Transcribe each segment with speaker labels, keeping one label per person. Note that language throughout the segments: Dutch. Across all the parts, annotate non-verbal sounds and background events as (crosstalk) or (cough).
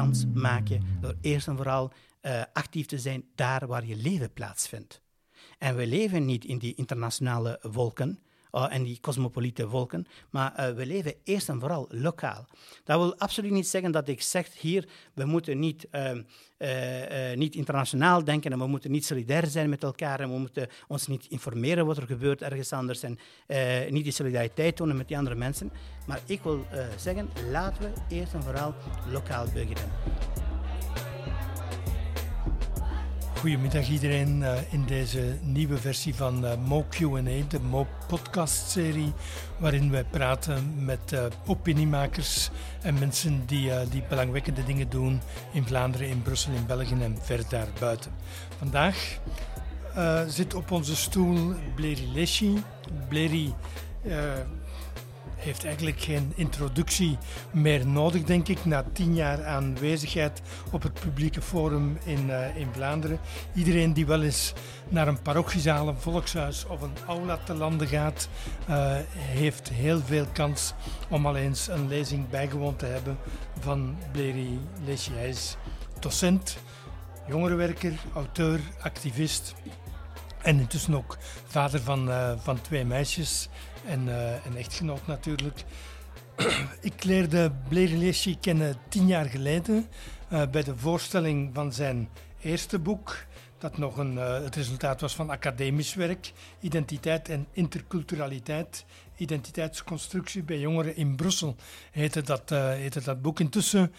Speaker 1: kans door eerst en vooral uh, actief te zijn daar waar je leven plaatsvindt. En we leven niet in die internationale wolken, uh, en die cosmopoliete wolken. Maar uh, we leven eerst en vooral lokaal. Dat wil absoluut niet zeggen dat ik zeg hier, we moeten niet, uh, niet internationaal denken en we moeten niet solidair zijn met elkaar en we moeten ons niet informeren wat er gebeurt ergens anders en niet die solidariteit tonen met die andere mensen. Maar ik wil zeggen, laten we eerst en vooral lokaal beginnen.
Speaker 2: Goedemiddag iedereen uh, in deze nieuwe versie van uh, Mo Q&A, de Mo podcast serie, waarin wij praten met uh, opiniemakers en mensen die, die belangwekkende dingen doen in Vlaanderen, in Brussel, in België en ver daarbuiten. Vandaag zit op onze stoel Bleri Leschi. Bleri heeft eigenlijk geen introductie meer nodig, denk ik, na tien jaar aanwezigheid op het publieke forum in, uh, in Vlaanderen. Iedereen die wel eens naar een parochiezaal, een volkshuis of een aula te landen gaat, uh, heeft heel veel kans om al eens een lezing bijgewoond te hebben van Bleri Lesje. Docent, jongerenwerker, auteur, activist en intussen ook vader van, uh, van twee meisjes en een echtgenoot natuurlijk. (clears throat) ik leerde Blair Leschi kennen tien jaar geleden uh, bij de voorstelling van zijn eerste boek, dat nog een, het resultaat was van academisch werk, identiteit en interculturaliteit, identiteitsconstructie bij jongeren in Brussel, heette dat, heette dat boek. Intussen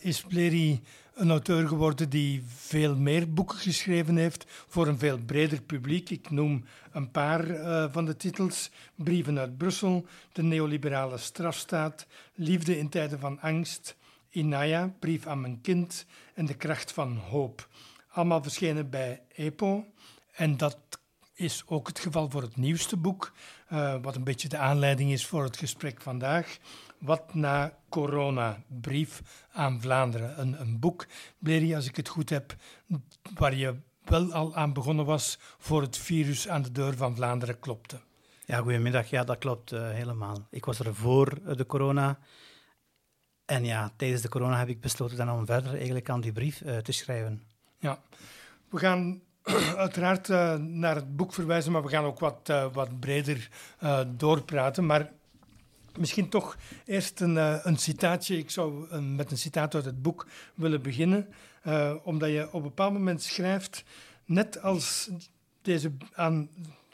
Speaker 2: is Bleri een auteur geworden die veel meer boeken geschreven heeft voor een veel breder publiek. Ik noem een paar uh, van de titels: Brieven uit Brussel, De neoliberale strafstaat, Liefde in tijden van angst, Inaya, Brief aan mijn kind en De kracht van hoop. Allemaal verschenen bij EPO. En dat is ook het geval voor het nieuwste boek, uh, wat een beetje de aanleiding is voor het gesprek vandaag. Wat na corona, brief aan Vlaanderen. Een, een boek, Bleri, als ik het goed heb, waar je wel al aan begonnen was voor het virus aan de deur van Vlaanderen klopte.
Speaker 1: Ja, goedemiddag. Ja, dat klopt uh, helemaal. Ik was er voor de corona. En ja, tijdens de corona heb ik besloten dan om verder eigenlijk aan die brief uh, te schrijven.
Speaker 2: Ja, we gaan (clears throat) uiteraard naar het boek verwijzen, maar we gaan ook wat, wat breder doorpraten. Maar Misschien toch eerst een, uh, een citaatje. Ik zou uh, met een citaat uit het boek willen beginnen, uh, omdat je op een bepaald moment schrijft, net als deze aan,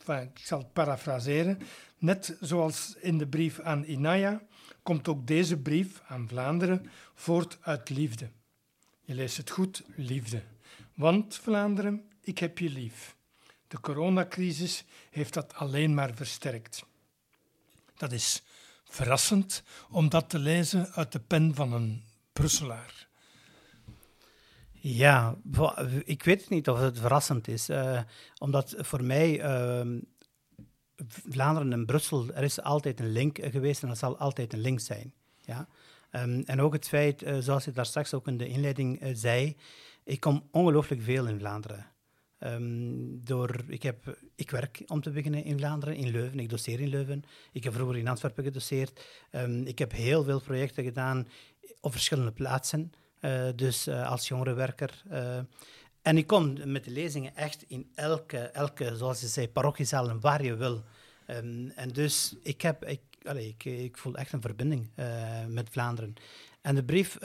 Speaker 2: ik zal het parafraseren, net zoals in de brief aan Inaya, komt ook deze brief aan Vlaanderen voort uit liefde. Je leest het goed, liefde. Want Vlaanderen, ik heb je lief. De coronacrisis heeft dat alleen maar versterkt. Dat is verrassend om dat te lezen uit de pen van een Brusselaar.
Speaker 1: Ja, ik weet niet of het verrassend is, uh, omdat voor mij uh, Vlaanderen en Brussel, er is altijd een link geweest en er zal altijd een link zijn. Ja? Um, en ook het feit, uh, zoals je daar straks ook in de inleiding uh, zei, ik kom ongelooflijk veel in Vlaanderen. Um, door, ik, heb, ik werk om te beginnen in Vlaanderen, in Leuven. Ik doseer in Leuven. Ik heb vroeger in Antwerpen gedoseerd. Um, ik heb heel veel projecten gedaan op verschillende plaatsen. Uh, dus uh, als jongerenwerker. Uh, en ik kom met de lezingen echt in elke, elke zoals je zei, parochiezaal waar je wil. Um, en dus ik, heb, ik, allez, ik, ik voel echt een verbinding met Vlaanderen. En de brief,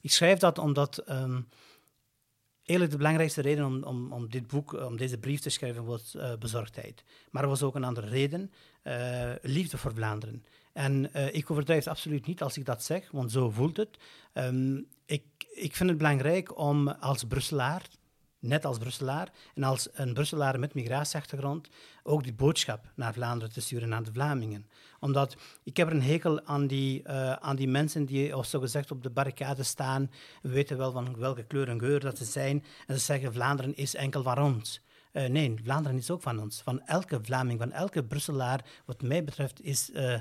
Speaker 1: ik schrijf dat omdat Eigenlijk de belangrijkste reden om, om, om, dit boek, om deze brief te schrijven, was uh, bezorgdheid. Maar er was ook een andere reden, uh, liefde voor Vlaanderen. En uh, ik overdrijf absoluut niet als ik dat zeg, want zo voelt het. Um, ik, ik vind het belangrijk om als Brusselaar, net als Brusselaar, en als een Brusselaar met migratieachtergrond, ook die boodschap naar Vlaanderen te sturen, naar de Vlamingen. Omdat ik heb er een hekel aan die, uh, aan die mensen die, of zo gezegd, op de barricade staan. We weten wel van welke kleur en geur dat ze zijn. En ze zeggen, Vlaanderen is enkel van ons. Uh, nee, Vlaanderen is ook van ons. Van elke Vlaming, van elke Brusselaar, wat mij betreft, is, uh,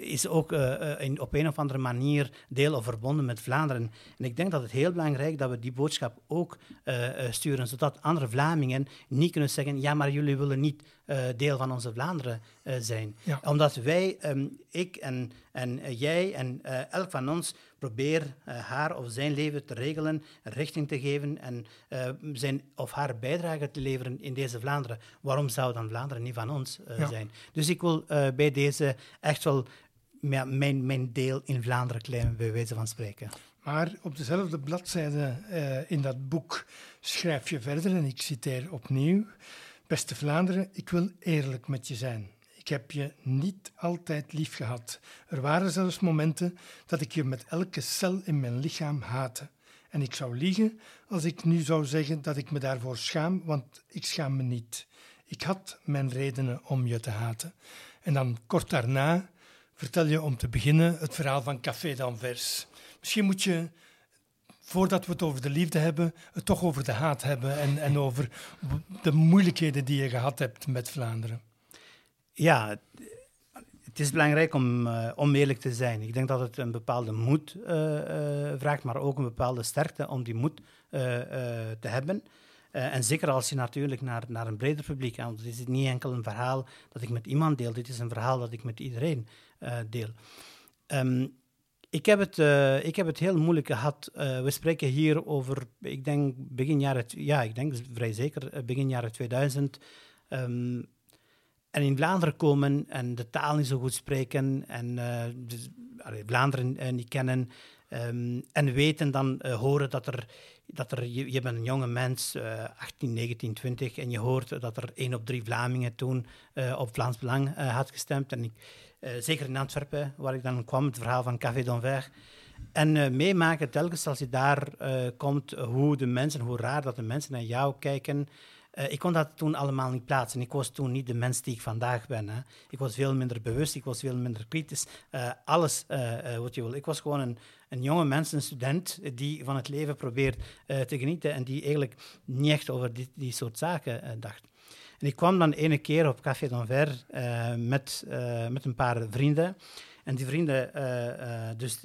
Speaker 1: is ook uh, in, op een of andere manier deel of verbonden met Vlaanderen. En ik denk dat het heel belangrijk is dat we die boodschap ook sturen, zodat andere Vlamingen niet kunnen zeggen, ja, maar jullie willen niet deel van onze Vlaanderen zijn. Ja. Omdat wij, um, ik en, en jij en elk van ons probeer haar of zijn leven te regelen, richting te geven en zijn of haar bijdrage te leveren in deze Vlaanderen. Waarom zou dan Vlaanderen niet van ons zijn? Dus ik wil bij deze echt wel mijn, mijn deel in Vlaanderen claimen, bij wijze van spreken.
Speaker 2: Maar op dezelfde bladzijde uh, in dat boek schrijf je verder, en ik citeer opnieuw: Beste Vlaanderen, ik wil eerlijk met je zijn. Ik heb je niet altijd lief gehad. Er waren zelfs momenten dat ik je met elke cel in mijn lichaam haatte. En ik zou liegen als ik nu zou zeggen dat ik me daarvoor schaam, want ik schaam me niet. Ik had mijn redenen om je te haten. En dan kort daarna vertel je om te beginnen het verhaal van Café d'Anvers. Misschien moet je, voordat we het over de liefde hebben, het toch over de haat hebben en, en over de moeilijkheden die je gehad hebt met Vlaanderen.
Speaker 1: Ja, het is belangrijk om, uh, eerlijk te zijn. Ik denk dat het een bepaalde moed uh, uh, vraagt, maar ook een bepaalde sterkte om die moed te hebben. en zeker als je natuurlijk naar, naar een breder publiek gaat. Want dit is niet enkel een verhaal dat ik met iemand deel, dit is een verhaal dat ik met iedereen deel. Um, ik heb, het, ik heb het heel moeilijk gehad. We spreken hier over, ik denk begin jaren, ja, ik denk vrij zeker eh, begin jaren 2000. Um, ehm, en in Vlaanderen komen en de taal niet zo goed spreken en uh, dus, Vlaanderen niet kennen. Um, en weten dan, horen dat er, dat er je, je bent een jonge mens, 18, 19, 20, en je hoort dat er één op drie Vlamingen toen op Vlaams Belang had gestemd. En zeker in Antwerpen, waar ik dan kwam, het verhaal van Café d'Anvers. En meemaken telkens als je daar komt, hoe de mensen, hoe raar dat de mensen naar jou kijken. Ik kon dat toen allemaal niet plaatsen. Ik was toen niet de mens die ik vandaag ben. Hè. Ik was veel minder bewust, ik was veel minder kritisch. alles wat je wil. Ik was gewoon een, een jonge mens, een student, die van het leven probeert te genieten en die eigenlijk niet echt over die, die soort zaken dacht. En ik kwam dan ene keer op Café d'Anvers uh, met, met een paar vrienden. En die vrienden, dus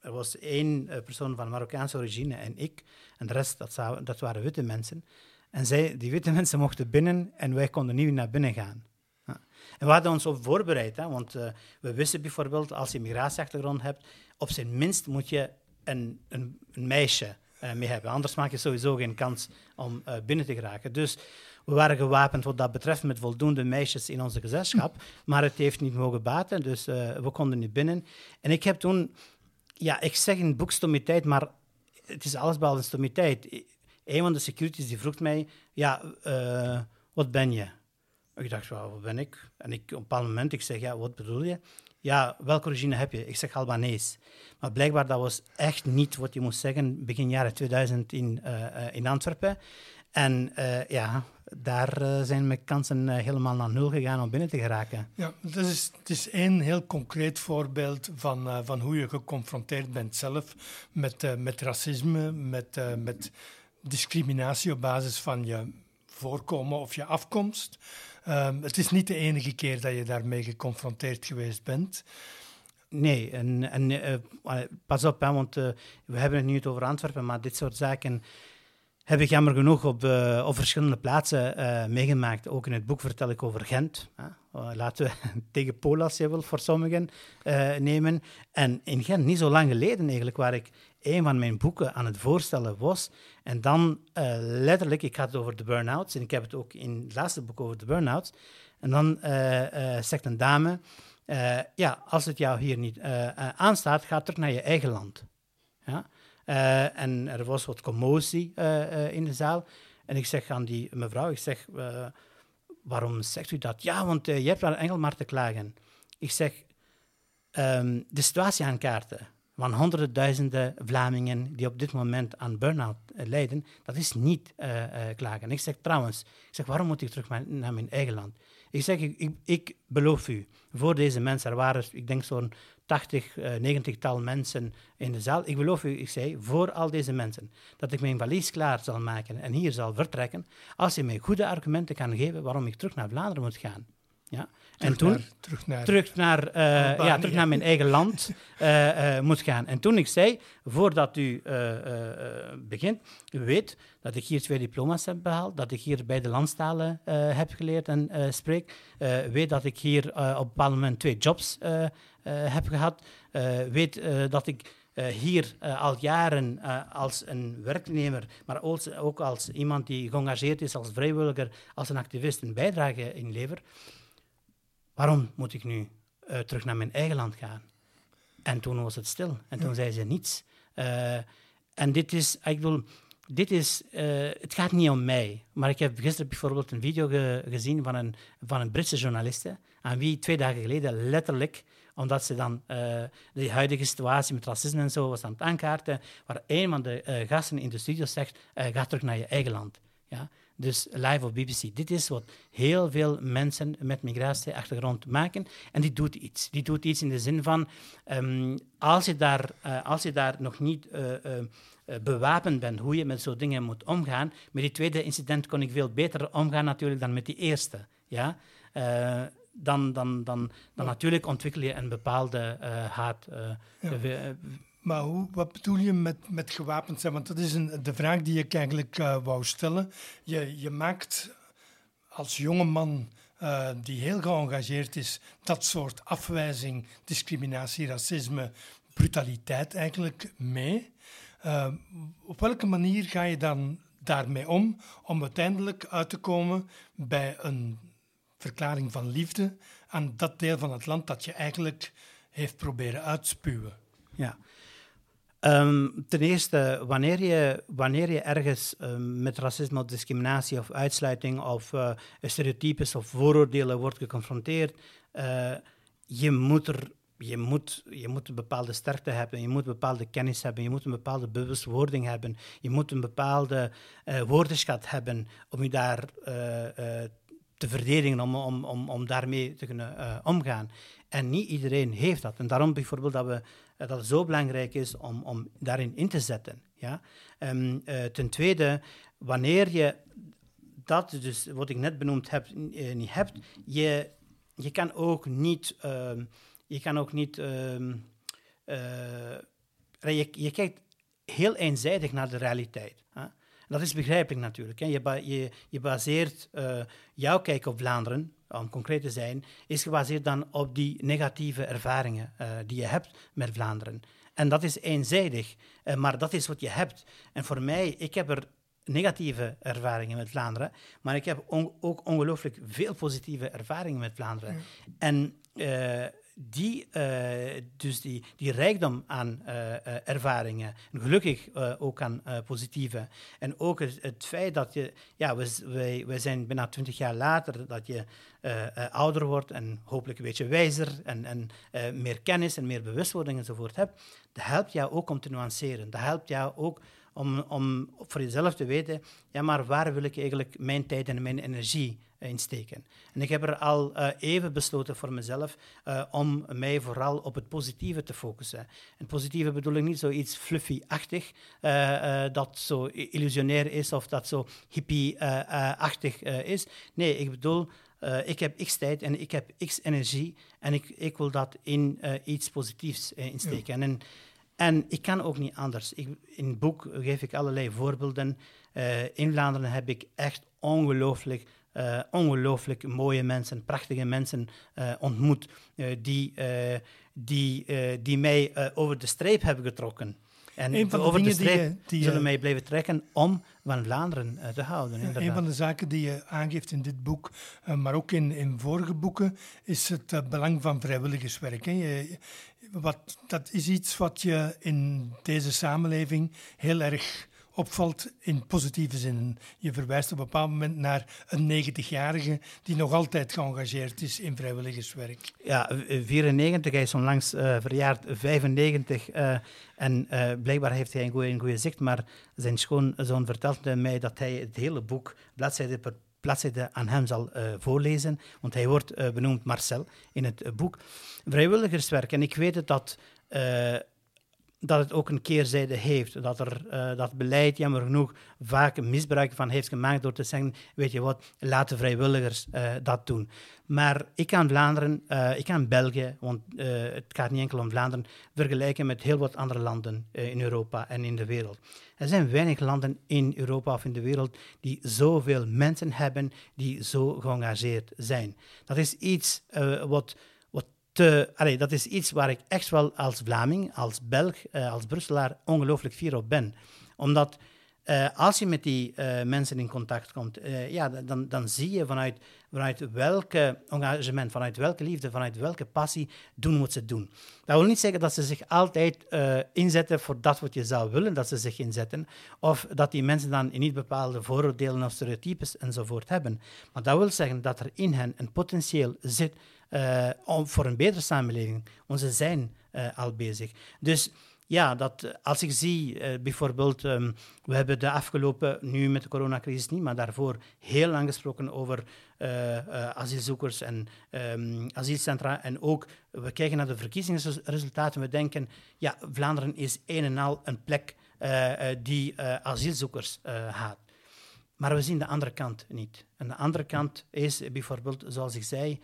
Speaker 1: er was één persoon van Marokkaanse origine en ik. En de rest, dat, dat waren witte mensen. En zij, die witte mensen mochten binnen en wij konden niet naar binnen gaan. Ja. En we hadden ons op voorbereid, hè, want we wisten bijvoorbeeld, als je migratieachtergrond hebt, op zijn minst moet je een, een, een meisje mee hebben. Anders maak je sowieso geen kans om binnen te geraken. Dus we waren gewapend wat dat betreft met voldoende meisjes in onze gezelschap, maar het heeft niet mogen baten, dus we konden niet binnen. En ik heb toen, ja, ik zeg een boekstomiteit, maar het is allesbehalve een stomiteit. Een van de securities die vroeg mij, ja, uh, wat ben je? Ik dacht, well, wat ben ik? En ik, op een bepaald moment, ik zeg, ja, wat bedoel je? Ja, welke origine heb je? Ik zeg Albanees. Maar blijkbaar, dat was echt niet wat je moest zeggen begin jaren 2000 in, uh, in Antwerpen. En ja, daar zijn mijn kansen helemaal naar nul gegaan om binnen te geraken.
Speaker 2: Ja, dat is, het is één heel concreet voorbeeld van, van hoe je geconfronteerd bent zelf met, met racisme, met, met discriminatie op basis van je voorkomen of je afkomst. Ehm, het is niet de enige keer dat je daarmee geconfronteerd geweest bent.
Speaker 1: Nee, en, en pas op, hè, want we hebben het nu over Antwerpen, maar dit soort zaken heb ik jammer genoeg op, uh, op verschillende plaatsen meegemaakt. Ook in het boek vertel ik over Gent. Uh, laten we (laughs) tegen Polen, als je voor sommigen nemen. En in Gent, niet zo lang geleden eigenlijk, waar ik een van mijn boeken aan het voorstellen was. En dan letterlijk, ik had het over de burn-outs. En ik heb het ook in het laatste boek over de burn-outs. En dan zegt een dame, ja, als het jou hier niet aanstaat, ga terug naar je eigen land. Ja? En er was wat commotie in de zaal. En ik zeg aan die mevrouw, ik zeg, waarom zegt u dat? Ja, want je hebt wel enkel maar te klagen. Ik zeg, um, de situatie aankaarten van honderden duizenden Vlamingen die op dit moment aan burn-out lijden, dat is niet klagen. Ik zeg trouwens, ik zeg, waarom moet ik terug naar mijn eigen land? Ik zeg, ik, ik, beloof u, voor deze mensen, er waren, ik denk zo'n 80, uh, 90 tal mensen in de zaal. Ik beloof u, ik zei, voor al deze mensen, dat ik mijn valies klaar zal maken en hier zal vertrekken, als je mij goede argumenten kan geven waarom ik terug naar Vlaanderen moet gaan. Ja?
Speaker 2: En toen? terug naar,
Speaker 1: terug naar, uh, ja, terug naar mijn eigen land (laughs) uh, uh, moet gaan. En toen ik zei, voordat u begint, u weet dat ik hier twee diploma's heb behaald, dat ik hier beide landstalen heb geleerd en spreek, weet dat ik hier op een bepaald moment twee jobs heb gehad, weet dat ik hier al jaren als een werknemer, maar ook als iemand die geëngageerd is als vrijwilliger, als een activist, een bijdrage inlevert, waarom moet ik nu terug naar mijn eigen land gaan? En toen was het stil. En toen zei ze niets. en dit is, ik bedoel, dit is, uh, het gaat niet om mij. Maar ik heb gisteren bijvoorbeeld een video ge gezien van een, van een Britse journaliste, aan wie twee dagen geleden letterlijk, omdat ze dan uh, de huidige situatie met racisme en zo was aan het aankaarten, waar een van de gasten in de studio zegt, ga terug naar je eigen land. Ja? Dus live op BBC. Dit is wat heel veel mensen met migratieachtergrond maken. En die doet iets. Die doet iets in de zin van, um, als, je daar, als je daar nog niet uh, bewapend bent, hoe je met zo'n dingen moet omgaan. Met die tweede incident kon ik veel beter omgaan natuurlijk dan met die eerste. Ja? Dan, dan, dan, dan natuurlijk ontwikkel je een bepaalde haat. Ja.
Speaker 2: Maar hoe, wat bedoel je met, met gewapend zijn? Want dat is een, de vraag die ik eigenlijk wou stellen. Je, je maakt als jonge man uh, die heel geëngageerd is, dat soort afwijzing, discriminatie, racisme, brutaliteit eigenlijk mee. Uh, op welke manier ga je dan daarmee om, om uiteindelijk uit te komen bij een verklaring van liefde aan dat deel van het land dat je eigenlijk heeft proberen uitspuwen?
Speaker 1: Ja. Um, ten eerste, wanneer je, wanneer je ergens um, met racisme of discriminatie of uitsluiting of uh, stereotypes of vooroordelen wordt geconfronteerd, uh, je moet er je moet, je moet een bepaalde sterkte hebben, je moet een bepaalde kennis hebben, je moet een bepaalde bewustwording hebben, je moet een bepaalde uh, woordenschat hebben om je daar te verdedigen, om, om, om, om daarmee te kunnen omgaan. En niet iedereen heeft dat. En daarom bijvoorbeeld dat, we, dat het zo belangrijk is om, om daarin in te zetten. Ja? Um, ten tweede, wanneer je dat, dus wat ik net benoemd heb, niet hebt, je, je kan ook niet ehm, je kan ook niet. Uh, je, je, kijkt heel eenzijdig naar de realiteit. Hè? Dat is begrijpelijk natuurlijk. Hè? Je, je, je, baseert jouw kijk op Vlaanderen, om concreet te zijn, is gebaseerd dan op die negatieve ervaringen uh, die je hebt met Vlaanderen. En dat is eenzijdig, maar dat is wat je hebt. En voor mij, ik heb er negatieve ervaringen met Vlaanderen, maar ik heb on ook ongelooflijk veel positieve ervaringen met Vlaanderen. Ja. En die, uh, dus die, die rijkdom aan uh, ervaringen, en gelukkig ook aan positieve, en ook het, feit dat je, ja, we, wij, wij zijn bijna twintig jaar later, dat je ouder wordt en hopelijk een beetje wijzer en, en meer kennis en meer bewustwording enzovoort hebt, dat helpt jou ook om te nuanceren. Dat helpt jou ook om, om voor jezelf te weten, ja, maar waar wil ik eigenlijk mijn tijd en mijn energie insteken. En ik heb er al uh, even besloten voor mezelf uh, om mij vooral op het positieve te focussen. En positieve bedoel ik niet zoiets fluffy-achtig, uh, dat zo illusionair is of dat zo hippie-achtig is. Nee, ik bedoel, ik heb x tijd en ik heb x energie en ik, ik wil dat in iets positiefs insteken. Ja. En, en ik kan ook niet anders. Ik, in het boek geef ik allerlei voorbeelden. in Vlaanderen heb ik echt ongelooflijk uh, ongelooflijk mooie mensen, prachtige mensen uh, ontmoet, uh, die, die, die mij over de streep hebben getrokken. En van de over de streep die je, zullen mij blijven trekken om van Vlaanderen te houden.
Speaker 2: Inderdaad. Een van de zaken die je aangeeft in dit boek, maar ook in, in vorige boeken, is het belang van vrijwilligerswerk. Hè. Je, wat, dat is iets wat je in deze samenleving heel erg opvalt in positieve zin. Je verwijst op een bepaald moment naar een 90-jarige die nog altijd geëngageerd is in vrijwilligerswerk.
Speaker 1: Ja, 94, hij is onlangs uh, verjaard 95 uh, en uh, blijkbaar heeft hij een goede, een zicht, maar zijn schoonzoon vertelt mij dat hij het hele boek bladzijde per bladzijde aan hem zal voorlezen, want hij wordt benoemd Marcel in het boek. Vrijwilligerswerk, en ik weet het dat dat het ook een keerzijde heeft. Dat er uh, dat beleid, jammer genoeg, vaak misbruik van heeft gemaakt door te zeggen, weet je wat, laten vrijwilligers uh, dat doen. Maar ik kan Vlaanderen, uh, ik kan België, want het gaat niet enkel om Vlaanderen, vergelijken met heel wat andere landen in Europa en in de wereld. Er zijn weinig landen in Europa of in de wereld die zoveel mensen hebben die zo geëngageerd zijn. Dat is iets wat dat is iets waar ik echt wel als Vlaming, als Belg, als Brusselaar ongelooflijk fier op ben. Omdat uh, als je met die uh, mensen in contact komt, ja, dan, dan zie je vanuit, vanuit welke engagement, vanuit welke liefde, vanuit welke passie doen wat ze doen. Dat wil niet zeggen dat ze zich altijd inzetten voor dat wat je zou willen dat ze zich inzetten, of dat die mensen dan niet bepaalde vooroordelen of stereotypes enzovoort hebben. Maar dat wil zeggen dat er in hen een potentieel zit om, voor een betere samenleving. Want ze zijn al bezig. Dus ja, dat, eh, als ik zie uh, bijvoorbeeld, um, we hebben de afgelopen, nu met de coronacrisis niet, maar daarvoor heel lang gesproken over asielzoekers en um, asielcentra. En ook, we kijken naar de verkiezingsresultaten, we denken, ja, Vlaanderen is een en al een plek die asielzoekers haat. Maar we zien de andere kant niet. En de andere kant is bijvoorbeeld, zoals ik zei,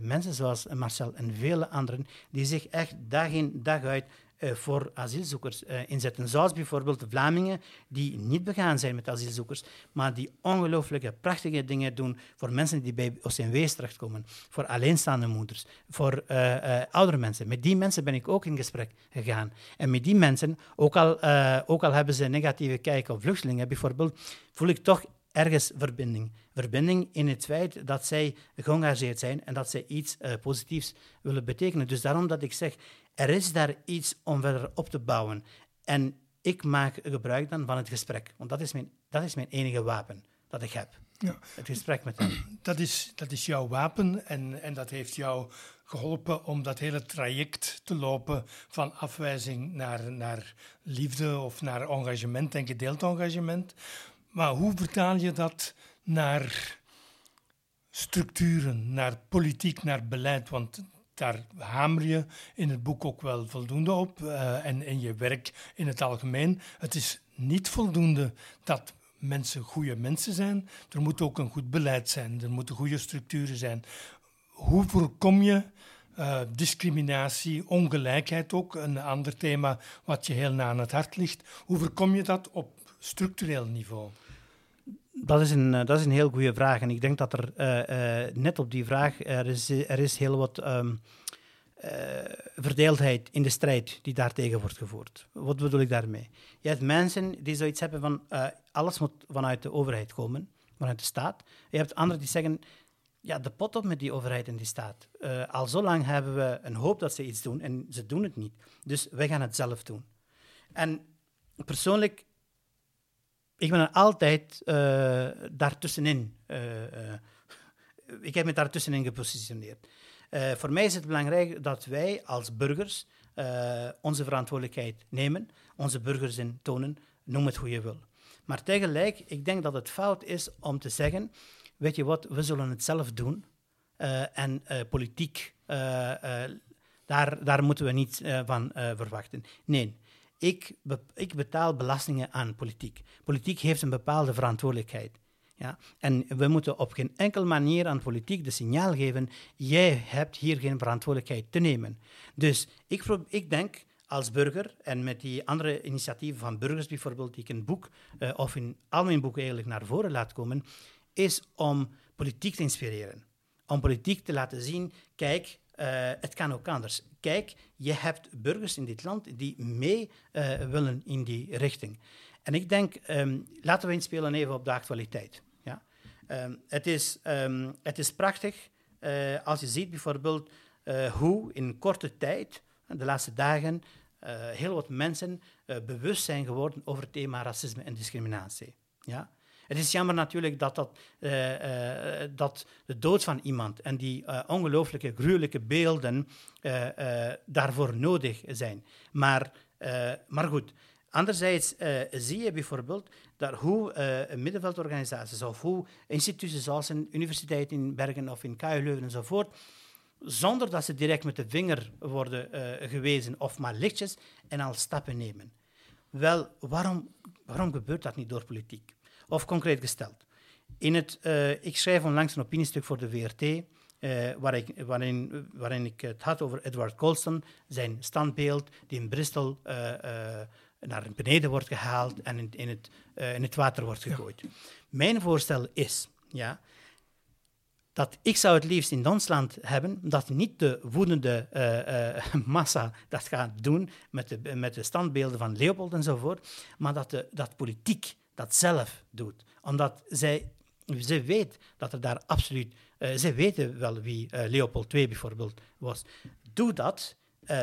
Speaker 1: mensen zoals Marcel en vele anderen, die zich echt dag in dag uit voor asielzoekers uh, inzetten. Zoals bijvoorbeeld de Vlamingen, die niet begaan zijn met asielzoekers, maar die ongelooflijke, prachtige dingen doen voor mensen die bij OCMW's terechtkomen, voor alleenstaande moeders, voor uh, oudere mensen. Met die mensen ben ik ook in gesprek gegaan. En met die mensen, ook al, ook al hebben ze een negatieve kijk op vluchtelingen bijvoorbeeld, voel ik toch ergens verbinding. Verbinding in het feit dat zij geëngageerd zijn en dat zij iets positiefs willen betekenen. Dus daarom dat ik zeg, er is daar iets om verder op te bouwen. En ik maak gebruik dan van het gesprek, want dat is mijn, dat is mijn enige wapen dat ik heb. Ja. Het gesprek met hem. (clears throat)
Speaker 2: Dat is, dat is jouw wapen en, en dat heeft jou geholpen om dat hele traject te lopen van afwijzing naar, naar liefde of naar engagement en gedeeld engagement. Maar hoe vertaal je dat naar structuren, naar politiek, naar beleid? Want daar hamer je in het boek ook wel voldoende op uh, en in je werk in het algemeen. Het is niet voldoende dat mensen goede mensen zijn. Er moet ook een goed beleid zijn, er moeten goede structuren zijn. Hoe voorkom je uh, discriminatie, ongelijkheid ook, een ander thema wat je heel na aan het hart ligt. Hoe voorkom je dat op structureel niveau?
Speaker 1: Dat is, een, eh, dat is een heel goede vraag. En ik denk dat er uh, uh, net op die vraag, er is, er is heel wat um, verdeeldheid in de strijd die daartegen wordt gevoerd. Wat bedoel ik daarmee? Je hebt mensen die zoiets hebben van alles moet vanuit de overheid komen, vanuit de staat. Je hebt anderen die zeggen, ja, de pot op met die overheid en die staat. al zo lang hebben we een hoop dat ze iets doen en ze doen het niet. Dus wij gaan het zelf doen. En persoonlijk ik ben er altijd uh, daartussenin. Uh, uh, ik heb me daartussenin gepositioneerd. voor mij is het belangrijk dat wij als burgers onze verantwoordelijkheid nemen, onze burgers in tonen, noem het hoe je wil. Maar tegelijk, ik denk dat het fout is om te zeggen, weet je wat, we zullen het zelf doen en politiek, daar, daar moeten we niets van verwachten. Nee, ik, ik betaal belastingen aan politiek. Politiek heeft een bepaalde verantwoordelijkheid. Ja? En we moeten op geen enkele manier aan politiek de signaal geven: jij hebt hier geen verantwoordelijkheid te nemen. Dus ik, ik denk als burger, en met die andere initiatieven van burgers bijvoorbeeld, die ik in boek, uh, of in al mijn boeken eigenlijk naar voren laat komen, is om politiek te inspireren. Om politiek te laten zien, kijk, uh, het kan ook anders. Kijk, je hebt burgers in dit land die mee uh, willen in die richting. En ik denk, um, laten we inspelen even op de actualiteit. Ja? Um, het, is, um, het is prachtig uh, als je ziet bijvoorbeeld hoe in korte tijd, de laatste dagen, heel wat mensen bewust zijn geworden over het thema racisme en discriminatie. Ja? Het is jammer natuurlijk dat, dat, uh, uh, dat de dood van iemand en die uh, ongelooflijke, gruwelijke beelden daarvoor nodig zijn. Maar, maar goed, anderzijds zie je bijvoorbeeld dat hoe middenveldorganisaties of hoe instituties zoals een universiteit in Bergen of in KU Leuven enzovoort, zonder dat ze direct met de vinger worden gewezen of maar lichtjes en al stappen nemen. Wel, waarom, waarom gebeurt dat niet door politiek? Of concreet gesteld. In het, uh, ik schrijf onlangs een opiniestuk voor de VRT, uh, eh, waar ik, waarin, waarin ik het had over Edward Colston, zijn standbeeld die in Bristol uh, naar beneden wordt gehaald en in, in, het, in het water wordt gegooid. Ja. Mijn voorstel is ja, dat ik zou het liefst in ons land hebben dat niet de woedende (laughs) massa dat gaat doen met de, met de standbeelden van Leopold enzovoort, maar dat, de, dat politiek dat zelf doet. Omdat zij, zij weet dat er daar absoluut... Uh, zij weten wel wie Leopold II bijvoorbeeld was. Doe dat,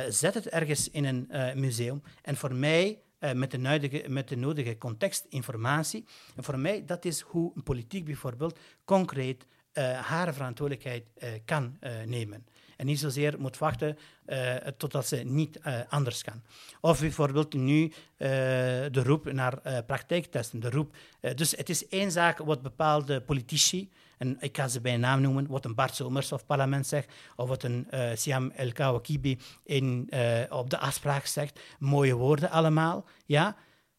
Speaker 1: zet het ergens in een museum. En voor mij met, de nodige, met de nodige contextinformatie. En voor mij, dat is hoe een politiek bijvoorbeeld concreet uh, haar verantwoordelijkheid uh, kan uh, nemen. En niet zozeer moet wachten totdat ze niet anders kan. Of bijvoorbeeld nu de roep naar praktijktesten. De roep, dus het is één zaak wat bepaalde politici, en ik ga ze bij naam noemen, wat een Bart Somers of parlement zegt, of wat een Siam El Kawakibi in, op de afspraak zegt. Mooie woorden allemaal, ja.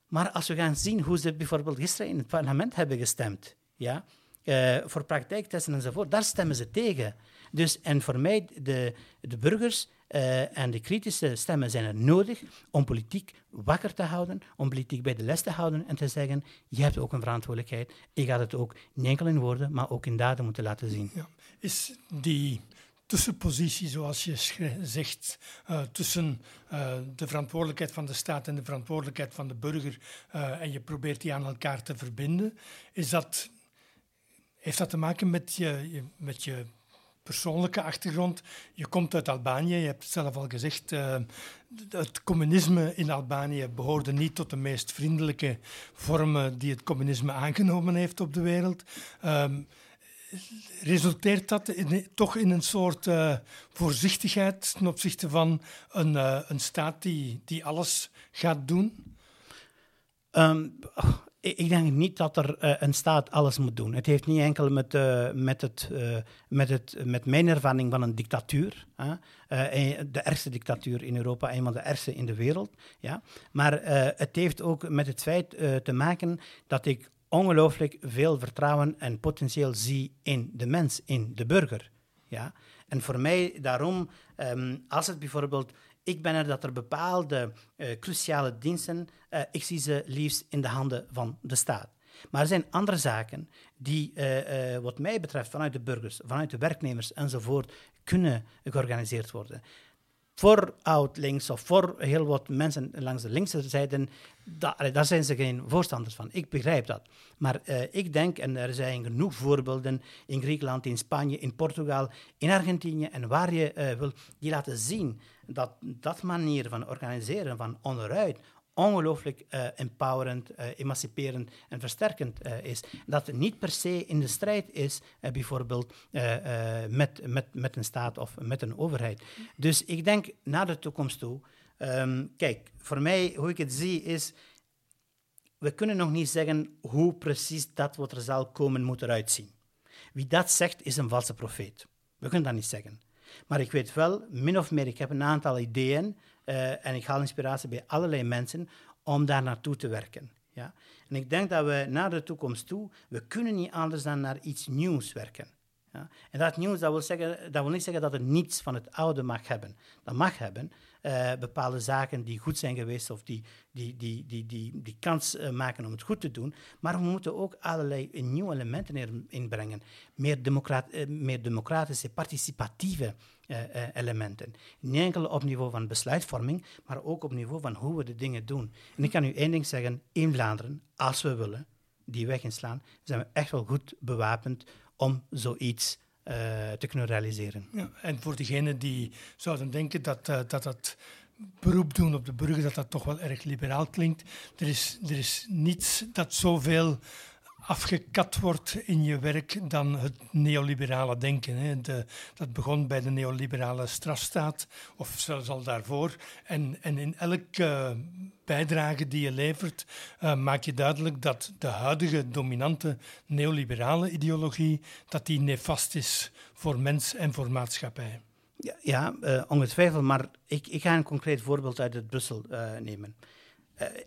Speaker 1: Maar als we gaan zien hoe ze bijvoorbeeld gisteren in het parlement hebben gestemd, ja, uh, voor praktijktesten enzovoort, daar stemmen ze tegen. Dus, en voor mij, de, de burgers uh, en de kritische stemmen zijn er nodig om politiek wakker te houden, om politiek bij de les te houden en te zeggen, je hebt ook een verantwoordelijkheid. Je gaat het ook niet enkel in woorden, maar ook in daden moeten laten zien. Ja.
Speaker 2: Is die tussenpositie, zoals je zegt, uh, tussen uh, de verantwoordelijkheid van de staat en de verantwoordelijkheid van de burger, en je probeert die aan elkaar te verbinden, is dat heeft dat te maken met je, met je persoonlijke achtergrond? Je komt uit Albanië, je hebt zelf al gezegd. Uh, het communisme in Albanië behoorde niet tot de meest vriendelijke vormen die het communisme aangenomen heeft op de wereld. Um, resulteert dat toch in een soort uh, voorzichtigheid ten opzichte van een, uh, een staat die, die alles gaat doen?
Speaker 1: Um, ik denk niet dat er uh, een staat alles moet doen. Het heeft niet enkel met, uh, met, het, uh, met, het, met mijn ervaring van een dictatuur, de ergste dictatuur in Europa, een van de ergste in de wereld. Ja? Maar het heeft ook met het feit te maken dat ik ongelooflijk veel vertrouwen en potentieel zie in de mens, in de burger. Ja? En voor mij daarom, um, als het bijvoorbeeld ik ben er dat er bepaalde uh, cruciale diensten, uh, ik zie ze liefst in de handen van de staat. Maar er zijn andere zaken die, uh, wat mij betreft, vanuit de burgers, vanuit de werknemers enzovoort, kunnen georganiseerd worden. Voor oud-links of voor heel wat mensen langs de linkse zijde, daar zijn ze geen voorstanders van. Ik begrijp dat. Maar ik denk, en er zijn genoeg voorbeelden in Griekenland, in Spanje, in Portugal, in Argentinië en waar je wil, die laten zien dat dat manier van organiseren van onderuit ongelooflijk uh, empowerend, uh, emanciperend en versterkend uh, is. Dat het niet per se in de strijd is, bijvoorbeeld met, met, met een staat of met een overheid. Dus ik denk naar de toekomst toe. Um, kijk, voor mij, hoe ik het zie, is. We kunnen nog niet zeggen hoe precies dat wat er zal komen moet eruit zien. Wie dat zegt, is een valse profeet. We kunnen dat niet zeggen. Maar ik weet wel, min of meer, ik heb een aantal ideeën uh, en ik haal inspiratie bij allerlei mensen om daar naartoe te werken. Ja? En ik denk dat we naar de toekomst toe, we kunnen niet anders dan naar iets nieuws werken. En dat nieuws, dat wil, zeggen, dat niet zeggen dat het niets van het oude mag hebben. Dat mag hebben, uh, bepaalde zaken die goed zijn geweest of die, die, die, die, die, die kans uh, maken om het goed te doen. Maar we moeten ook allerlei nieuwe elementen inbrengen. Meer, democrat, meer democratische, participatieve elementen. Niet enkel op niveau van besluitvorming, maar ook op niveau van hoe we de dingen doen. En ik kan u één ding zeggen, in Vlaanderen, als we willen, die weg inslaan, zijn we echt wel goed bewapend om zoiets uh, te kunnen realiseren.
Speaker 2: Ja, en voor diegenen die zouden denken dat, uh, dat dat beroep doen op de burger, dat dat toch wel erg liberaal klinkt. Er is, er is niets dat zoveel afgekat wordt in je werk dan het neoliberale denken. Hè. Dat begon bij de neoliberale strafstaat, of zelfs al daarvoor. En, en in elke bijdrage die je levert, uh, maak je duidelijk dat de huidige dominante neoliberale ideologie dat die nefast is voor mens en voor maatschappij.
Speaker 1: Ja, ja uh, ongetwijfeld, maar ik, ik, ga een concreet voorbeeld uit het Brussel uh, nemen.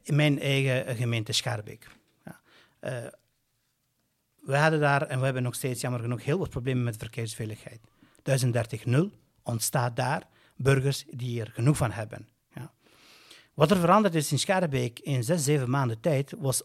Speaker 1: in mijn eigen gemeente Schaarbeek. Ja we hadden daar, en we hebben nog steeds jammer genoeg, heel wat problemen met verkeersveiligheid. 1030-0 ontstaat daar, burgers die er genoeg van hebben. Ja. Wat er veranderd is in Scharebeek in zes, zeven maanden tijd, was,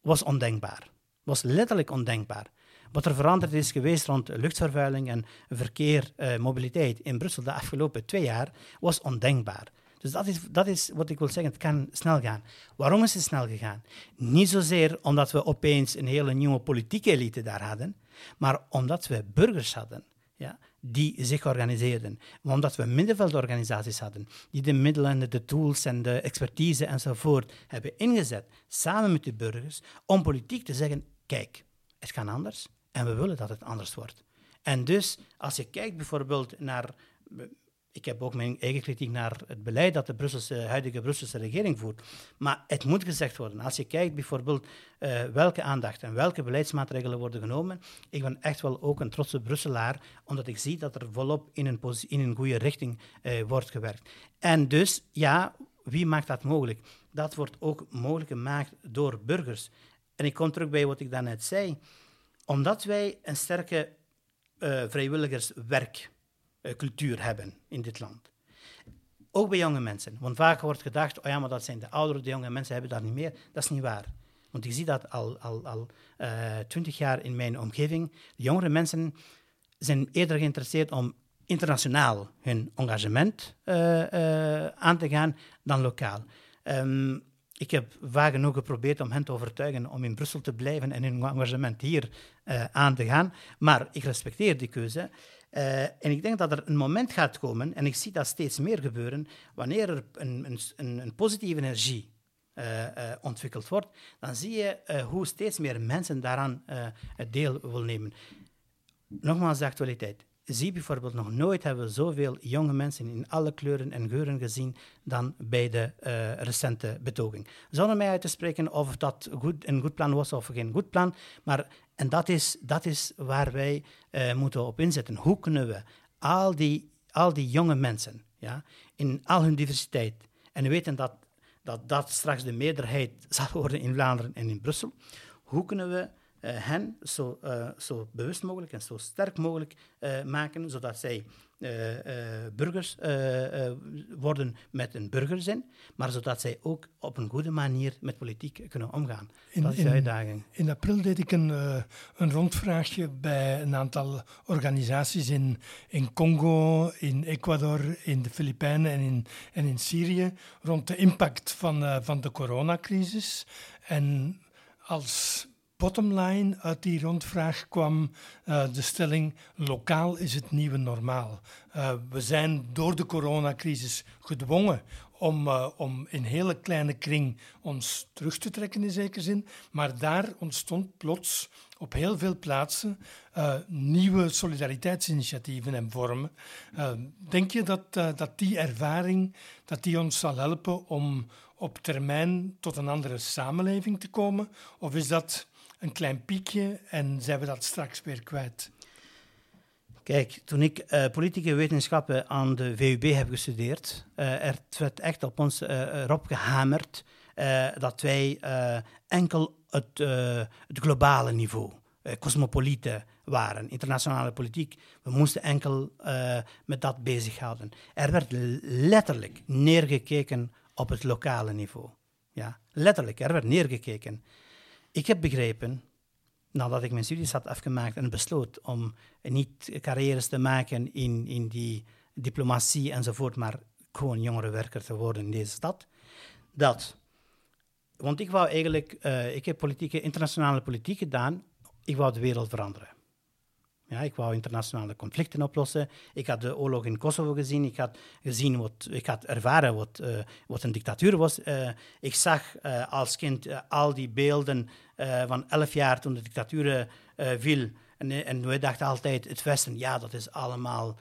Speaker 1: was ondenkbaar. Was letterlijk ondenkbaar. Wat er veranderd is geweest rond luchtvervuiling en verkeer, uh, mobiliteit in Brussel de afgelopen twee jaar, was ondenkbaar. Dus dat is, dat is wat ik wil zeggen, het kan snel gaan. Waarom is het snel gegaan? Niet zozeer omdat we opeens een hele nieuwe politieke elite daar hadden, maar omdat we burgers hadden ja, die zich organiseerden. Omdat we middenveldorganisaties hadden, die de middelen, de tools en de expertise enzovoort hebben ingezet, samen met de burgers, om politiek te zeggen, kijk, het kan anders en we willen dat het anders wordt. En dus, als je kijkt bijvoorbeeld naar ik heb ook mijn eigen kritiek naar het beleid dat de Brusselse, huidige Brusselse regering voert. Maar het moet gezegd worden. Als je kijkt bijvoorbeeld uh, welke aandacht en welke beleidsmaatregelen worden genomen. Ik ben echt wel ook een trotse Brusselaar, omdat ik zie dat er volop in een, in een goede richting uh, wordt gewerkt. En dus, ja, wie maakt dat mogelijk? Dat wordt ook mogelijk gemaakt door burgers. En ik kom terug bij wat ik daarnet zei. Omdat wij een sterke uh, vrijwilligerswerk cultuur hebben in dit land. Ook bij jonge mensen. Want vaak wordt gedacht, oh ja, maar dat zijn de ouderen, de jonge mensen hebben dat niet meer. Dat is niet waar. Want ik zie dat al, al, al uh, twintig jaar in mijn omgeving. De jongere mensen zijn eerder geïnteresseerd om internationaal hun engagement uh, aan te gaan dan lokaal. Um, ik heb vaak genoeg geprobeerd om hen te overtuigen om in Brussel te blijven en hun engagement hier aan te gaan. Maar ik respecteer die keuze. Uh, en ik denk dat er een moment gaat komen, en ik zie dat steeds meer gebeuren, wanneer er een, een, een positieve energie uh, uh, ontwikkeld wordt, dan zie je hoe steeds meer mensen daaraan deel willen nemen. Nogmaals, de actualiteit zie bijvoorbeeld nog nooit hebben we zoveel jonge mensen in alle kleuren en geuren gezien dan bij de recente betoging. Zonder mij uit te spreken of dat goed, een goed plan was of geen goed plan, maar en dat is, dat is waar wij uh, moeten op inzetten. Hoe kunnen we al die, al die jonge mensen, ja, in al hun diversiteit, en we weten dat, dat dat straks de meerderheid (laughs) zal worden in Vlaanderen en in Brussel, hoe kunnen we uh, hen zo, uh, zo, bewust mogelijk en zo sterk mogelijk maken, zodat zij burgers worden met een burgerzin, maar zodat zij ook op een goede manier met politiek kunnen omgaan. In, dat is de uitdaging.
Speaker 2: In, april deed ik een, een rondvraagje bij een aantal organisaties in, in Congo, in Ecuador, in de Filipijnen en in, en in Syrië rond de impact van, van de coronacrisis. En als bottomline uit die rondvraag kwam uh, de stelling: lokaal is het nieuwe normaal. Uh, we zijn door de coronacrisis gedwongen om, uh, om in hele kleine kring ons terug te trekken in zekere zin. Maar daar ontstond plots op heel veel plaatsen nieuwe solidariteitsinitiatieven en vormen. denk je dat, dat die ervaring dat die ons zal helpen om op termijn tot een andere samenleving te komen? Of is dat een klein piekje en zijn we dat straks weer kwijt?
Speaker 1: Kijk, toen ik uh, politieke wetenschappen aan de VUB heb gestudeerd, uh, er werd echt op ons uh, erop gehamerd dat wij enkel het, het, globale niveau, cosmopolieten waren, internationale politiek. We moesten enkel met dat bezighouden. Er werd letterlijk neergekeken op het lokale niveau. Ja, letterlijk, er werd neergekeken. Ik heb begrepen, nadat ik mijn studies had afgemaakt en besloot om niet carrières te maken in, in die diplomatie enzovoort, maar gewoon jongerenwerker te worden in deze stad, dat, want ik wou eigenlijk, uh, ik heb politieke, internationale politiek gedaan, ik wou de wereld veranderen. Ja, ik wou internationale conflicten oplossen. Ik had de oorlog in Kosovo gezien. Ik had, gezien wat, ik had ervaren wat, uh, wat een dictatuur was. Uh, ik zag uh, als kind al die beelden van elf jaar toen de dictatuur viel. En, en we dachten altijd, het Westen, ja, dat is allemaal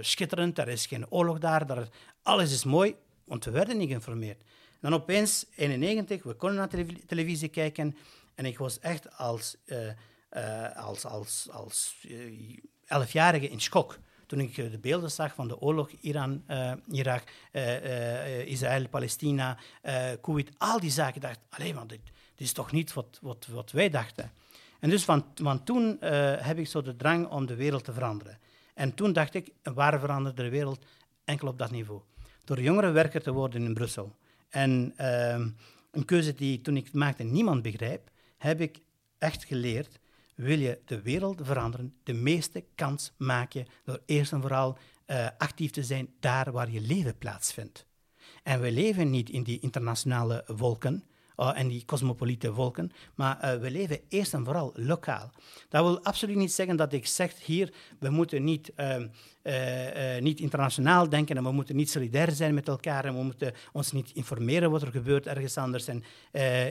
Speaker 1: schitterend. Er is geen oorlog daar. Alles is mooi, want we werden niet geïnformeerd. Dan opeens, in 1991, we konden naar televisie kijken. En ik was echt als als, als, als uh, elfjarige in schok. Toen ik de beelden zag van de oorlog Iran, uh, Irak, Israël, Palestina, Kuwait, al die zaken, dacht alleen maar dit, is toch niet wat, wat, wat wij dachten. En dus van, van toen heb ik zo de drang om de wereld te veranderen. En toen dacht ik, waar veranderde de wereld? Enkel op dat niveau. Door jongerenwerker te worden in Brussel. En ehm, een keuze die toen ik maakte niemand begrijp, heb ik echt geleerd wil je de wereld veranderen, de meeste kans maak je door eerst en vooral uh, actief te zijn daar waar je leven plaatsvindt. En we leven niet in die internationale wolken uh, en die cosmopolite wolken, maar uh, we leven eerst en vooral lokaal. Dat wil absoluut niet zeggen dat ik zeg hier, we moeten niet, uh, niet internationaal denken en we moeten niet solidair zijn met elkaar en we moeten ons niet informeren wat er gebeurt ergens anders en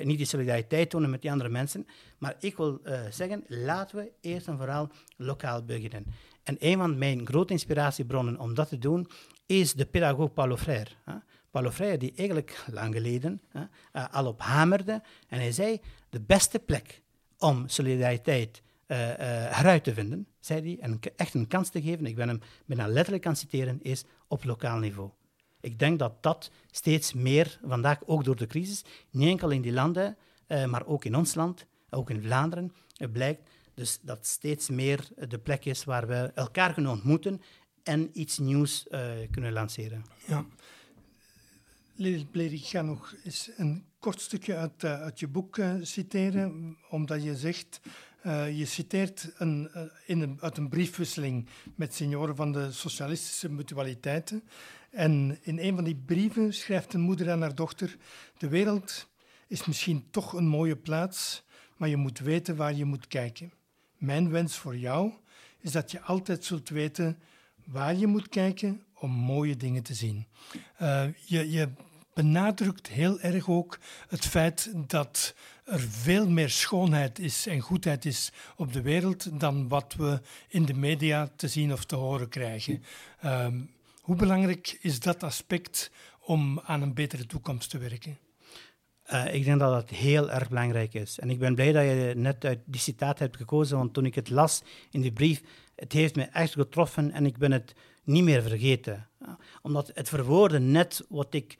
Speaker 1: niet die solidariteit tonen met die andere mensen. Maar ik wil zeggen, laten we eerst en vooral lokaal beginnen. En een van mijn grote inspiratiebronnen om dat te doen is de pedagoog Paulo Freire. Freire, die eigenlijk lang geleden hè, uh, al op hamerde. En hij zei, de beste plek om solidariteit uh, uh, heruit te vinden, zei hij, en echt een kans te geven, ik ben hem bijna letterlijk aan citeren, is op lokaal niveau. Ik denk dat dat steeds meer, vandaag ook door de crisis, niet enkel in die landen, maar ook in ons land, ook in Vlaanderen, blijkt dus dat steeds meer de plek is waar we elkaar kunnen ontmoeten en iets nieuws kunnen lanceren.
Speaker 2: Ja. Lilith ik ga nog eens een kort stukje uit, uh, uit je boek uh, citeren, omdat je zegt, uh, je citeert een, in een, uit een briefwisseling met senioren van de socialistische mutualiteiten. En in een van die brieven schrijft een moeder aan haar dochter, de wereld is misschien toch een mooie plaats, maar je moet weten waar je moet kijken. Mijn wens voor jou is dat je altijd zult weten waar je moet kijken om mooie dingen te zien. Je, je benadrukt heel erg ook het feit dat er veel meer schoonheid is en goedheid is op de wereld dan wat we in de media te zien of te horen krijgen. Uh, hoe belangrijk is dat aspect om aan een betere toekomst te werken?
Speaker 1: Uh, ik denk dat dat heel erg belangrijk is. En ik ben blij dat je net uit die citaat hebt gekozen, want toen ik het las in die brief, het heeft me echt getroffen en ik ben het niet meer vergeten. Uh, omdat het verwoordde net wat ik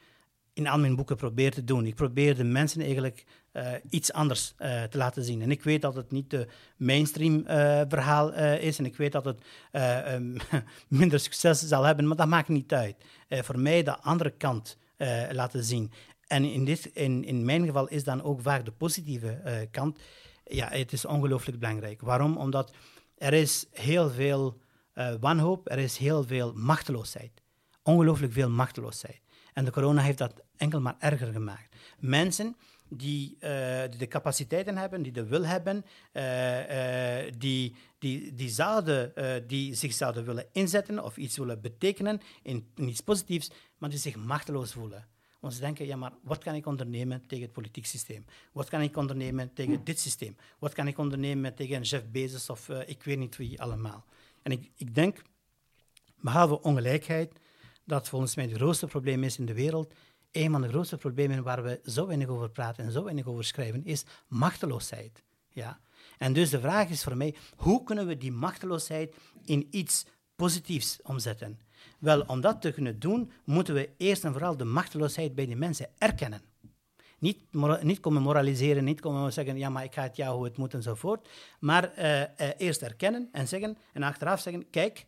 Speaker 1: in al mijn boeken probeer te doen. Ik probeer de mensen eigenlijk uh, iets anders uh, te laten zien. En ik weet dat het niet de mainstream uh, verhaal is en ik weet dat het um, (laughs) minder succes zal hebben, maar dat maakt niet uit. voor mij de andere kant laten zien. En in, dit, in, in mijn geval is dan ook vaak de positieve kant. Ja, het is ongelooflijk belangrijk. Waarom? Omdat er is heel veel wanhoop, er is heel veel machteloosheid. Ongelooflijk veel machteloosheid. En de corona heeft dat enkel maar erger gemaakt. Mensen die, die de capaciteiten hebben, die de wil hebben, uh, uh, die, die, die, zouden, die zich zouden willen inzetten of iets willen betekenen in, iets positiefs, maar die zich machteloos voelen. Ons denken, ja, maar wat kan ik ondernemen tegen het politiek systeem? Wat kan ik ondernemen tegen dit systeem? Wat kan ik ondernemen tegen Jeff Bezos of ik weet niet wie allemaal? En ik, ik denk, behalve ongelijkheid, dat volgens mij het grootste probleem is in de wereld. Een van de grootste problemen waar we zo weinig over praten en zo weinig over schrijven, is machteloosheid. Ja? En dus de vraag is voor mij, hoe kunnen we die machteloosheid in iets positiefs omzetten? Wel, om dat te kunnen doen, moeten we eerst en vooral de machteloosheid bij die mensen erkennen. Niet, niet komen moraliseren, niet komen zeggen, ja, maar ik ga het jou hoe het moet enzovoort. Maar uh, uh, eerst erkennen en zeggen, en achteraf zeggen, kijk,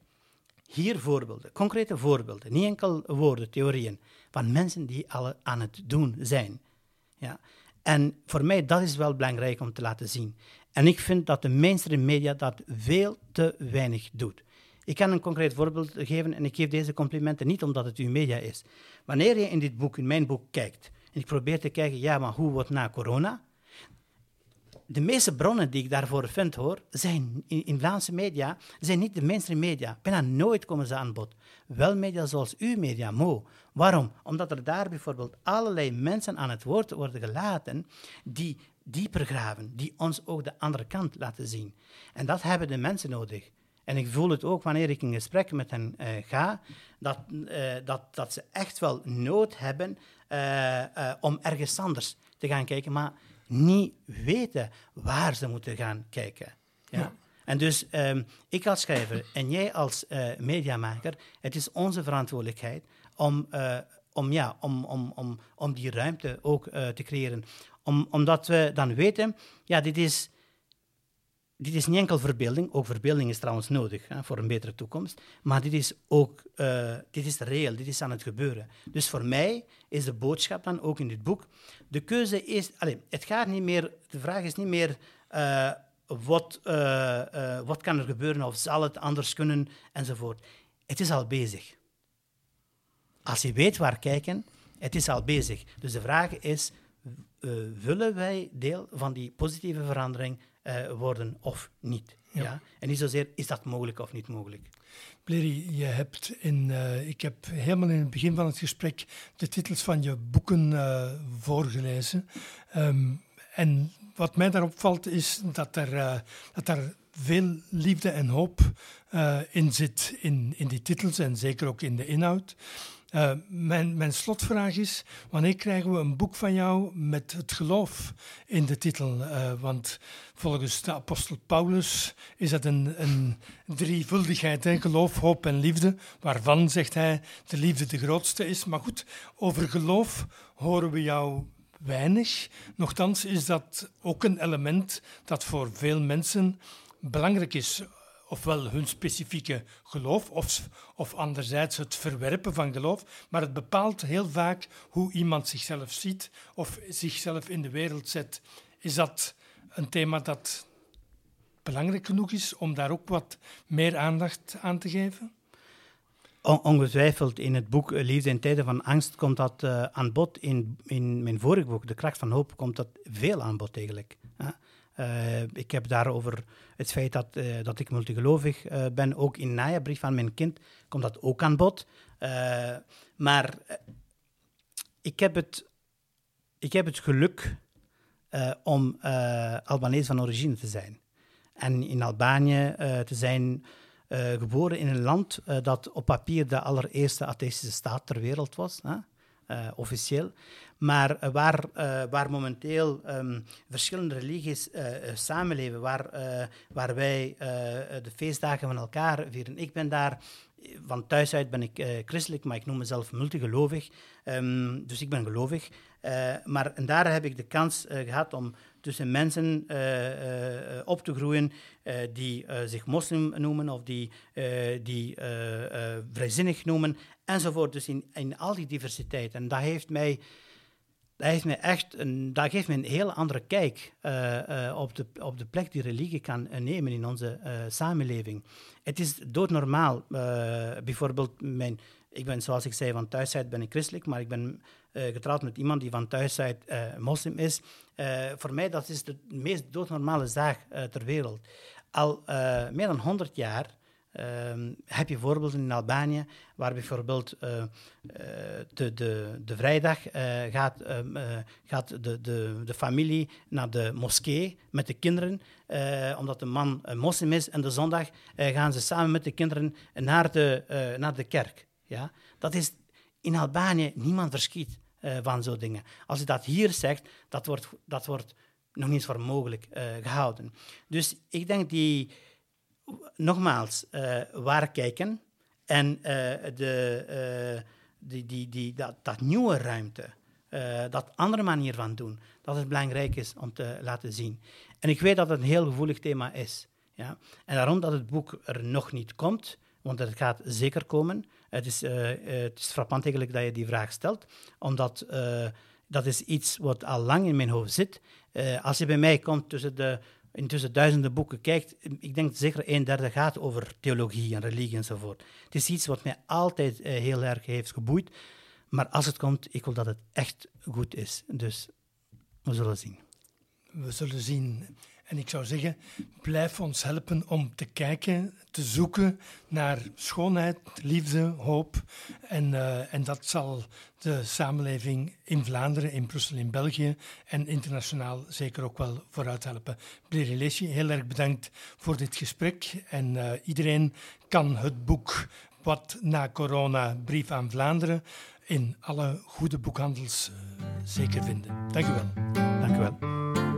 Speaker 1: hier voorbeelden, concrete voorbeelden, niet enkel woorden, theorieën, van mensen die al aan het doen zijn. Ja. En voor mij, dat is wel belangrijk om te laten zien. En ik vind dat de mainstream media dat veel te weinig doet. Ik kan een concreet voorbeeld geven en ik geef deze complimenten niet omdat het uw media is. Wanneer je in dit boek, in mijn boek, kijkt, en ik probeer te kijken, ja, maar hoe wordt na corona? De meeste bronnen die ik daarvoor vind, hoor, zijn in, Vlaamse media, zijn niet de mainstream media. Bijna nooit komen ze aan bod. Wel media zoals uw media, Mo. Waarom? Omdat er daar bijvoorbeeld allerlei mensen aan het woord worden gelaten die dieper graven, die ons ook de andere kant laten zien. En dat hebben de mensen nodig. En ik voel het ook wanneer ik in gesprek met hen uh, ga, dat, uh, dat, dat ze echt wel nood hebben uh, om ergens anders te gaan kijken. Maar niet weten waar ze moeten gaan kijken. Ja? En dus um, ik als schrijver en jij als uh, mediamaker, het is onze verantwoordelijkheid om, uh, om, ja, om, om, om, om die ruimte ook uh, te creëren. Om, omdat we dan weten, ja, dit is dit is niet enkel verbeelding, ook verbeelding is trouwens nodig hè, voor een betere toekomst, maar dit is ook uh, dit is reëel, dit is aan het gebeuren. Dus voor mij is de boodschap dan ook in dit boek, de keuze is, allez, het gaat niet meer, de vraag is niet meer uh, wat, eh, eh, wat kan er gebeuren of zal het anders kunnen enzovoort. Het is al bezig. Als je weet waar kijken, het is al bezig. Dus de vraag is, uh, willen wij deel van die positieve verandering worden of niet? Ja. En niet zozeer, is dat mogelijk of niet mogelijk?
Speaker 2: Bleri, je hebt in, ik heb helemaal in het begin van het gesprek de titels van je boeken voorgelezen. Ehm, en wat mij daarop valt is dat er, uh, dat er veel liefde en hoop uh, in zit in, in die titels en zeker ook in de inhoud. Uh, mijn, slotvraag is: wanneer krijgen we een boek van jou met het geloof in de titel? Uh, want volgens de apostel Paulus is dat een, een drievuldigheid: hè? geloof, hoop en liefde. Waarvan, zegt hij, de liefde de grootste is. Maar goed, over geloof horen we jou weinig. Nochtans is dat ook een element dat voor veel mensen belangrijk is. Ofwel hun specifieke geloof, of, of anderzijds het verwerpen van geloof. Maar het bepaalt heel vaak hoe iemand zichzelf ziet of zichzelf in de wereld zet. Is dat een thema dat belangrijk genoeg is om daar ook wat meer aandacht aan te geven?
Speaker 1: ongetwijfeld in het boek eh, Liefde in tijden van angst komt dat uh, aan bod. In, in mijn vorige boek, De kracht van hoop, komt dat veel aan bod eigenlijk. Uh, ik heb daarover het feit dat, uh, dat ik multigelovig ben. Ook in najaarbrief van mijn kind komt dat ook aan bod. maar ik, heb het, ik heb het geluk om Albanees van origine te zijn. En in Albanië te zijn geboren in een land dat op papier de allereerste atheïstische staat ter wereld was? Uh, officieel. Maar waar, waar momenteel um, verschillende religies samenleven, waar, waar wij de feestdagen van elkaar vieren. Ik ben daar van thuis uit ben ik christelijk, maar ik noem mezelf multigelovig. Um, dus ik ben gelovig. Maar en daar heb ik de kans gehad om tussen mensen op te groeien die zich moslim noemen of die, die vrijzinnig noemen enzovoort. Dus in, in al die diversiteit. En dat heeft mij dat, heeft mij echt een, dat geeft me een heel andere kijk uh, uh, op, de, op de plek die religie kan nemen in onze samenleving. Het is doodnormaal. bijvoorbeeld, mijn, ik ben zoals ik zei, van thuis uit ben ik christelijk, maar ik ben getrouwd met iemand die van thuis uit moslim is. voor mij dat is de meest doodnormale zaak ter wereld. Al meer dan 100 jaar Um, heb je voorbeelden in Albanië waar bijvoorbeeld uh, de, de, de vrijdag uh, gaat, um, gaat de, de, de familie naar de moskee met de kinderen, omdat de man een moslim is. En de zondag gaan ze samen met de kinderen naar de, naar de kerk. Ja? Dat is in Albanië, niemand verschiet van zo'n dingen. Als je dat hier zegt, dat wordt, dat wordt nog niet voor mogelijk gehouden. Dus ik denk die nogmaals, uh, waar kijken en uh, de, uh, die, die, die, dat, dat nieuwe ruimte, dat andere manier van doen, dat het belangrijk is om te laten zien. En ik weet dat het een heel gevoelig thema is. Ja? En daarom dat het boek er nog niet komt, want het gaat zeker komen. Het is, het is frappant eigenlijk dat je die vraag stelt, omdat dat is iets wat al lang in mijn hoofd zit. als je bij mij komt tussen de intussen duizenden boeken kijkt, ik denk zeker een derde gaat over theologie en religie enzovoort. Het is iets wat mij altijd eh, heel erg heeft geboeid. Maar als het komt, ik wil dat het echt goed is. Dus we zullen zien.
Speaker 2: We zullen zien. En ik zou zeggen, blijf ons helpen om te kijken, te zoeken naar schoonheid, liefde, hoop. En, uh, en dat zal de samenleving in Vlaanderen, in Brussel, in België en internationaal zeker ook wel vooruit helpen. Lesje, heel erg bedankt voor dit gesprek. En uh, iedereen kan het boek Wat na corona, Brief aan Vlaanderen, in alle goede boekhandels uh, zeker vinden. Dank u wel.
Speaker 1: Dank u wel.